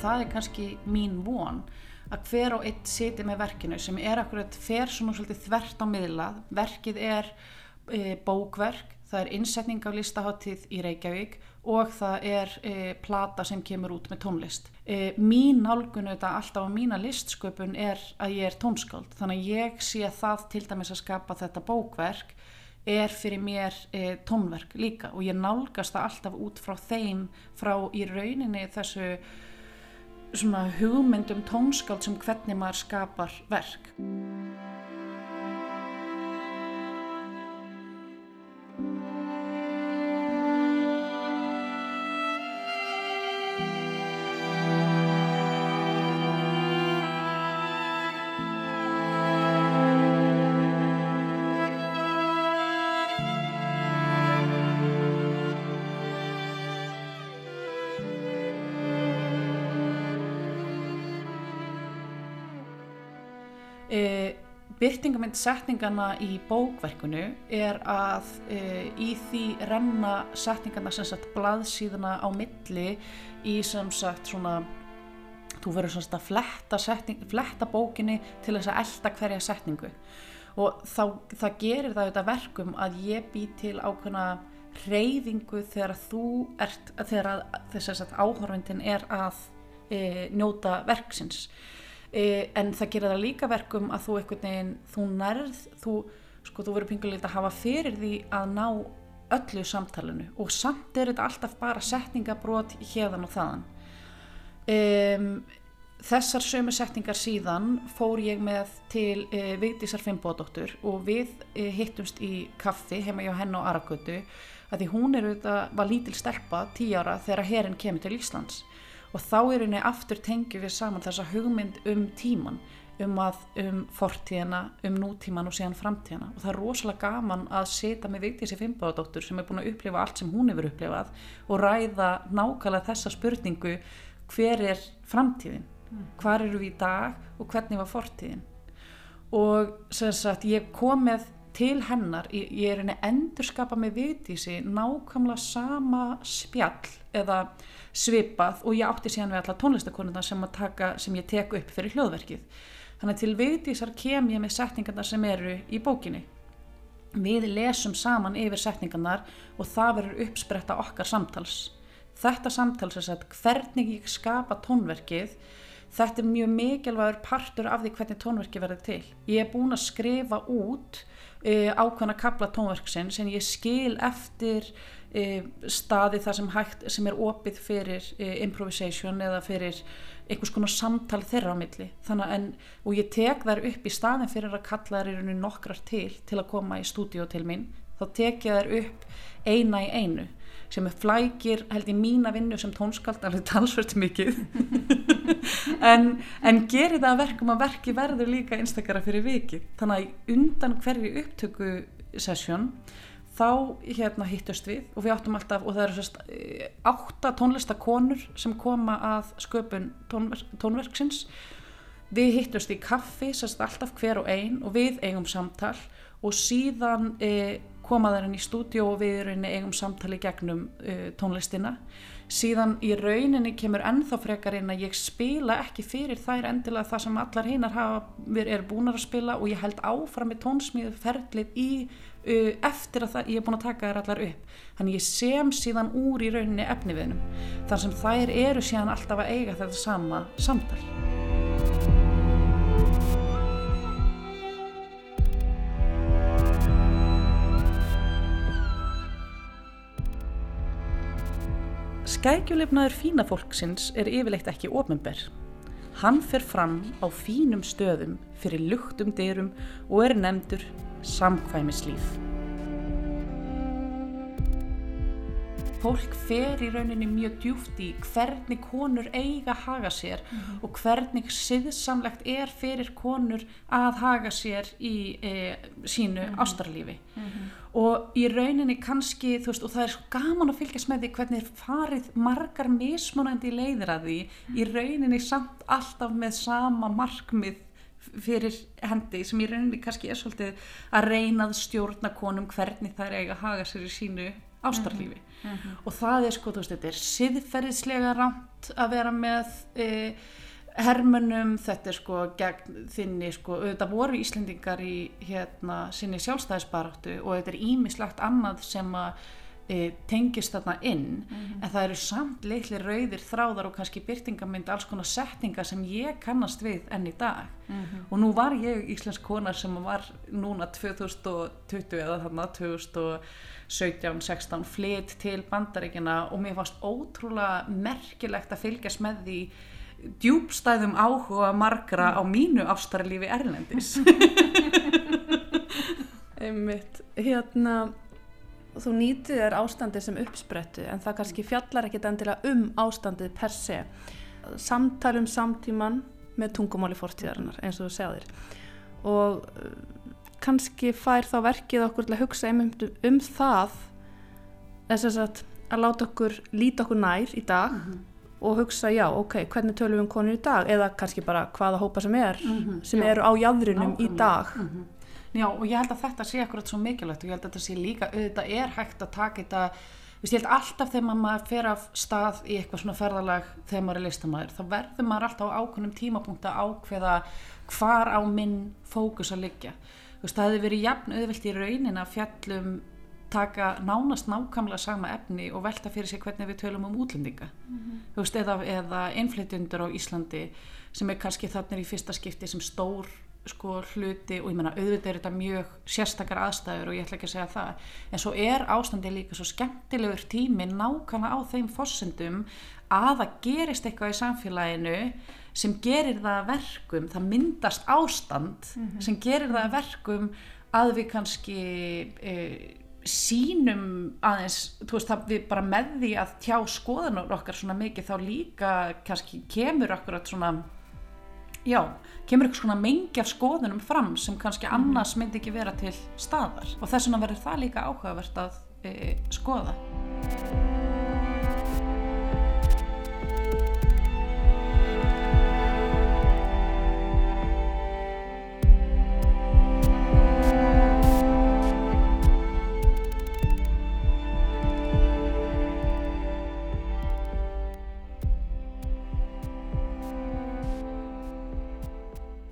það er kannski mín von að hver og eitt siti með verkinu sem er akkurat fer svona svolítið þvert á miðlað verkið er e, bókverk það er innsetning af listaháttíð í Reykjavík og það er e, plata sem kemur út með tónlist. E, mín nálgun auðvitað alltaf á mína listsköpun er að ég er tónskáld. Þannig að ég sé það til dæmis að skapa þetta bókverk er fyrir mér e, tónverk líka. Og ég nálgast það alltaf út frá þeim frá í rauninni þessu svona hugmyndum tónskáld sem hvernig maður skapar verk byrtingamind setningana í bókverkunu er að e, í því renna setningana sem sagt blaðsíðana á milli í sem sagt svona þú verður svona að fletta, setning, fletta bókinni til þess að elda hverja setningu. Og þá, það gerir það auðvitað verkum að ég bý til ákveðna reyfingu þegar þú ert, þegar þess að áhörfindin er að e, njóta verksins en það gerir það líka verkum að þú einhvern veginn, þú nærð þú, sko, þú verður pingulega að hafa fyrir því að ná öllu samtalenu og samt er þetta alltaf bara setningabrót hérðan og þaðan. Um, þessar sömu setningar síðan fór ég með til e, Vigdísar Fimboðdóttur og við e, hittumst í kaffi heima hjá henn og Aragötu að því hún er auðvitað, var lítil stelpa tí ára þegar herrin kemur til Íslands og þá er henni aftur tengjum við saman þessa hugmynd um tíman um að um fortíðina, um nútíman og síðan framtíðina. Og það er rosalega gaman að setja með Vigdísi Fimboðadóttur sem er búin að upplifa allt sem hún hefur upplifað og ræða nákvæmlega þessa spurningu hver er framtíðin? Mm. hvar eru við í dag og hvernig var fortíðin? Og sem sagt ég kom með til hennar, ég, ég er henni endurskapa með Vigdísi nákvæmlega sama spjall eða svipað og ég átti síðan við alla tónlistakonuna sem, sem ég tek upp fyrir hljóðverkið. Þannig til Vigdísar kem ég með setningarna sem eru í bókinni. Við lesum saman yfir setningarnar og það verður uppspretta okkar samtals. Þetta samtals er að hvernig ég skapa tónverkið Þetta er mjög mikilvægur partur af því hvernig tónverki verður til. Ég er búin að skrifa út uh, ákvæmna kapla tónverksin sem ég skil eftir uh, staði þar sem, hægt, sem er opið fyrir uh, improvisation eða fyrir einhvers konar samtal þeirra á milli. En, og ég tek þær upp í staðin fyrir að kalla þær í rauninu nokkrar til til að koma í stúdíu til mín. Þá tek ég þær upp eina í einu sem er flækir held í mína vinnu sem tónskald alveg (laughs) talsvört mikið (laughs) en, en gerir það að verkum að verki verður líka einstakara fyrir vikið. Þannig að undan hverju upptöku sessjón þá hérna hittust við og við áttum alltaf og það eru sérst eh, átta tónlistakonur sem koma að sköpun tónverk, tónverksins. Við hittust í kaffi sérst alltaf hver og ein og við eigum samtal. Og síðan e, koma þær inn í stúdíu og við eigum samtali gegnum uh, tónlistina síðan í rauninni kemur ennþá frekar inn að ég spila ekki fyrir þær endilega það sem allar hinnar er búin að spila og ég held áfram með tónsmíðu ferlið í eftir að það, ég er búin að taka þær allar upp. Þannig ég sem síðan úr í rauninni efniviðnum þar sem þær eru síðan alltaf að eiga þetta sama samtal Skækjulefnaður fína fólksins er yfirleitt ekki ofnumber. Hann fer fram á fínum stöðum fyrir luktum dyrum og er nefndur samkvæmislíf. fólk fer í rauninni mjög djúft í hvernig konur eiga að haga sér mm og hvernig siðsamlegt er fyrir konur að haga sér í e, sínu mm ástarlífi mm -hmm. Og í rauninni kannski þú veist og það er svo gaman að fylgjast með því hvernig farið margar mismunandi leiðir að því. Í rauninni samt alltaf með sama markmið fyrir hendi sem í rauninni kannski er svolítið að reynað stjórna konum hvernig það er eiga að haga sér í sínu ástarlífi. Mm -hmm. og það er sko, þú veist, þetta er siðferðislega rámt að vera með e, hermunum, þetta er sko gegn þinni, sko, þetta voru Íslendingar í hérna sinni sjálfstæðisbaráttu og þetta er ímislegt annað sem að e, tengist þarna inn mm -hmm. en það eru samt litli rauðir þráðar og kannski byrtingamind alls konar setninga sem ég kannast við enn í dag mm -hmm. og nú var ég íslensk konar sem var núna 2020 eða þarna 2000 17-16 flytt til bandaríkina og mér fannst ótrúlega merkilegt að fylgjast með því djúbstæðum áhuga margra á mínu ástarlífi Erlendis. (laughs) Einmitt. Hérna þú nýtið er ástandið sem uppsprettu en það kannski fjallar ekkit endilega um ástandið per se. Samtalum samtíman með tungumáli fórtíðarinnar eins og þú segðir. Og kannski fær þá verkið okkur til að hugsa um, um það þess að, að láta okkur líta okkur nær í dag. Mm -hmm. Og hugsa já, ok, hvernig tölum við um konur í dag eða kannski bara hvaða hópa sem er mm -hmm. sem já. eru á jæðrinum í dag mm -hmm. Já, og ég held að þetta sé akkurat svo mikilvægt og ég held að þetta sé líka auðvitað er hægt að taka þetta Ég held alltaf þegar maður fer af stað í eitthvað svona ferðalag þegar maður er listamæður þá verður maður alltaf á ákveðnum tímapunkt að ákveða hvar á minn fókus að liggja það hefði verið jafn auðvilt í raunin að fjallum taka nánast nákvæmlega sama efni og velta fyrir sig hvernig við tölum um útlendinga mm -hmm. veist, eða, eða innflytjundur á Íslandi sem er kannski þarna í fyrsta skipti sem stór sko hluti og ég menna auðvitað er þetta mjög sérstakar aðstæður og ég ætla ekki að segja það en svo er ástandi líka svo skemmtilegur tími nákvæmlega á þeim fossendum að það gerist eitthvað í samfélaginu sem gerir það verkum, það myndast ástand mm -hmm. sem gerir það verkum að við kannski e, sínum aðeins, þú veist það við bara með því að tjá skoðanur okkar svona mikið þá líka kannski kemur okkur að svona já, kemur eitthvað svona mengi af skoðunum fram sem kannski -hmm. annars myndi ekki vera til staðar og þess vegna verður það líka áhugavert að e, skoða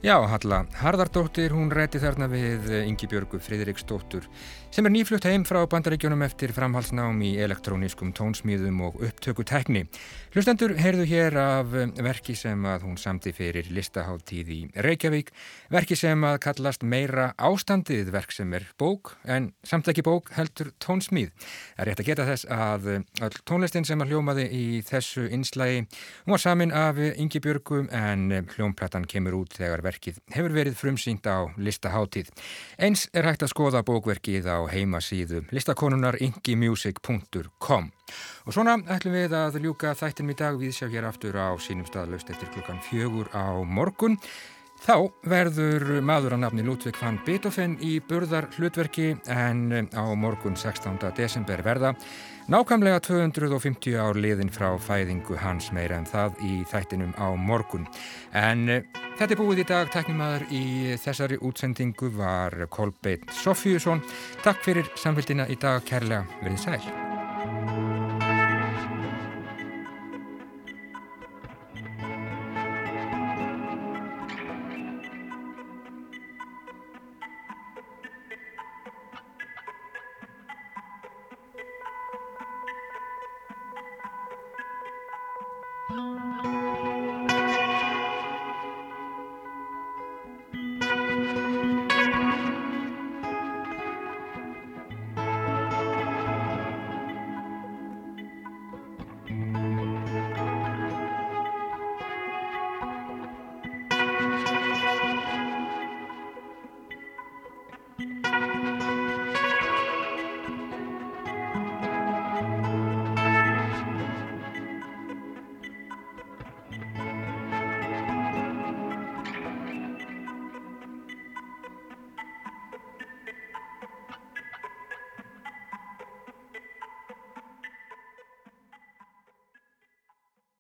Já, Halla Harðardóttir, hún ræti þarna við Ingi Björgu Fridriksdóttur sem er nýflutt heim frá bandaríkjónum eftir framhalsnám í elektrónískum tónsmíðum og upptöku tekni. Hlustendur heyrðu hér af verki sem að hún samti fyrir listaháttíð í Reykjavík, verki sem að kallast meira ástandið verk sem er bók en samt ekki bók heldur tónsmíð. Það er rétt að geta þess að all tónlistin sem að hljómaði í þessu inslægi, hún var samin af Ingi Björgu en hljómplattan kemur út þegar verki verkið hefur verið frumsýnt á listaháttíð. Eins er hægt að skoða bókverkið á heimasíðu listakonunar ingimusic.com Og svona ætlum við að ljúka þættinum í dag við sjá hér aftur á sínum staðlaust eftir klukkan fjögur á morgun. Þá verður maður að nafni Ludvig van Beethoven í burðar hlutverki en á morgun 16. desember verða Nákvæmlega 250 ár liðin frá fæðingu hans meira en það í þættinum á morgun. En uh, þetta er búið í dag. Teknimaður í þessari útsendingu var Kolbeitt Sofjússon. Takk fyrir samfélgina í dag. Kærlega verið sæl.